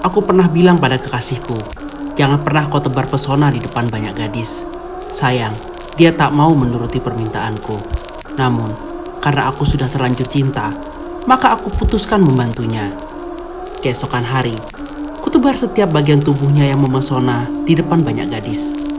Aku pernah bilang pada kekasihku, jangan pernah kau tebar pesona di depan banyak gadis. Sayang, dia tak mau menuruti permintaanku. Namun, karena aku sudah terlanjur cinta, maka aku putuskan membantunya. Keesokan hari, kutebar setiap bagian tubuhnya yang memesona di depan banyak gadis.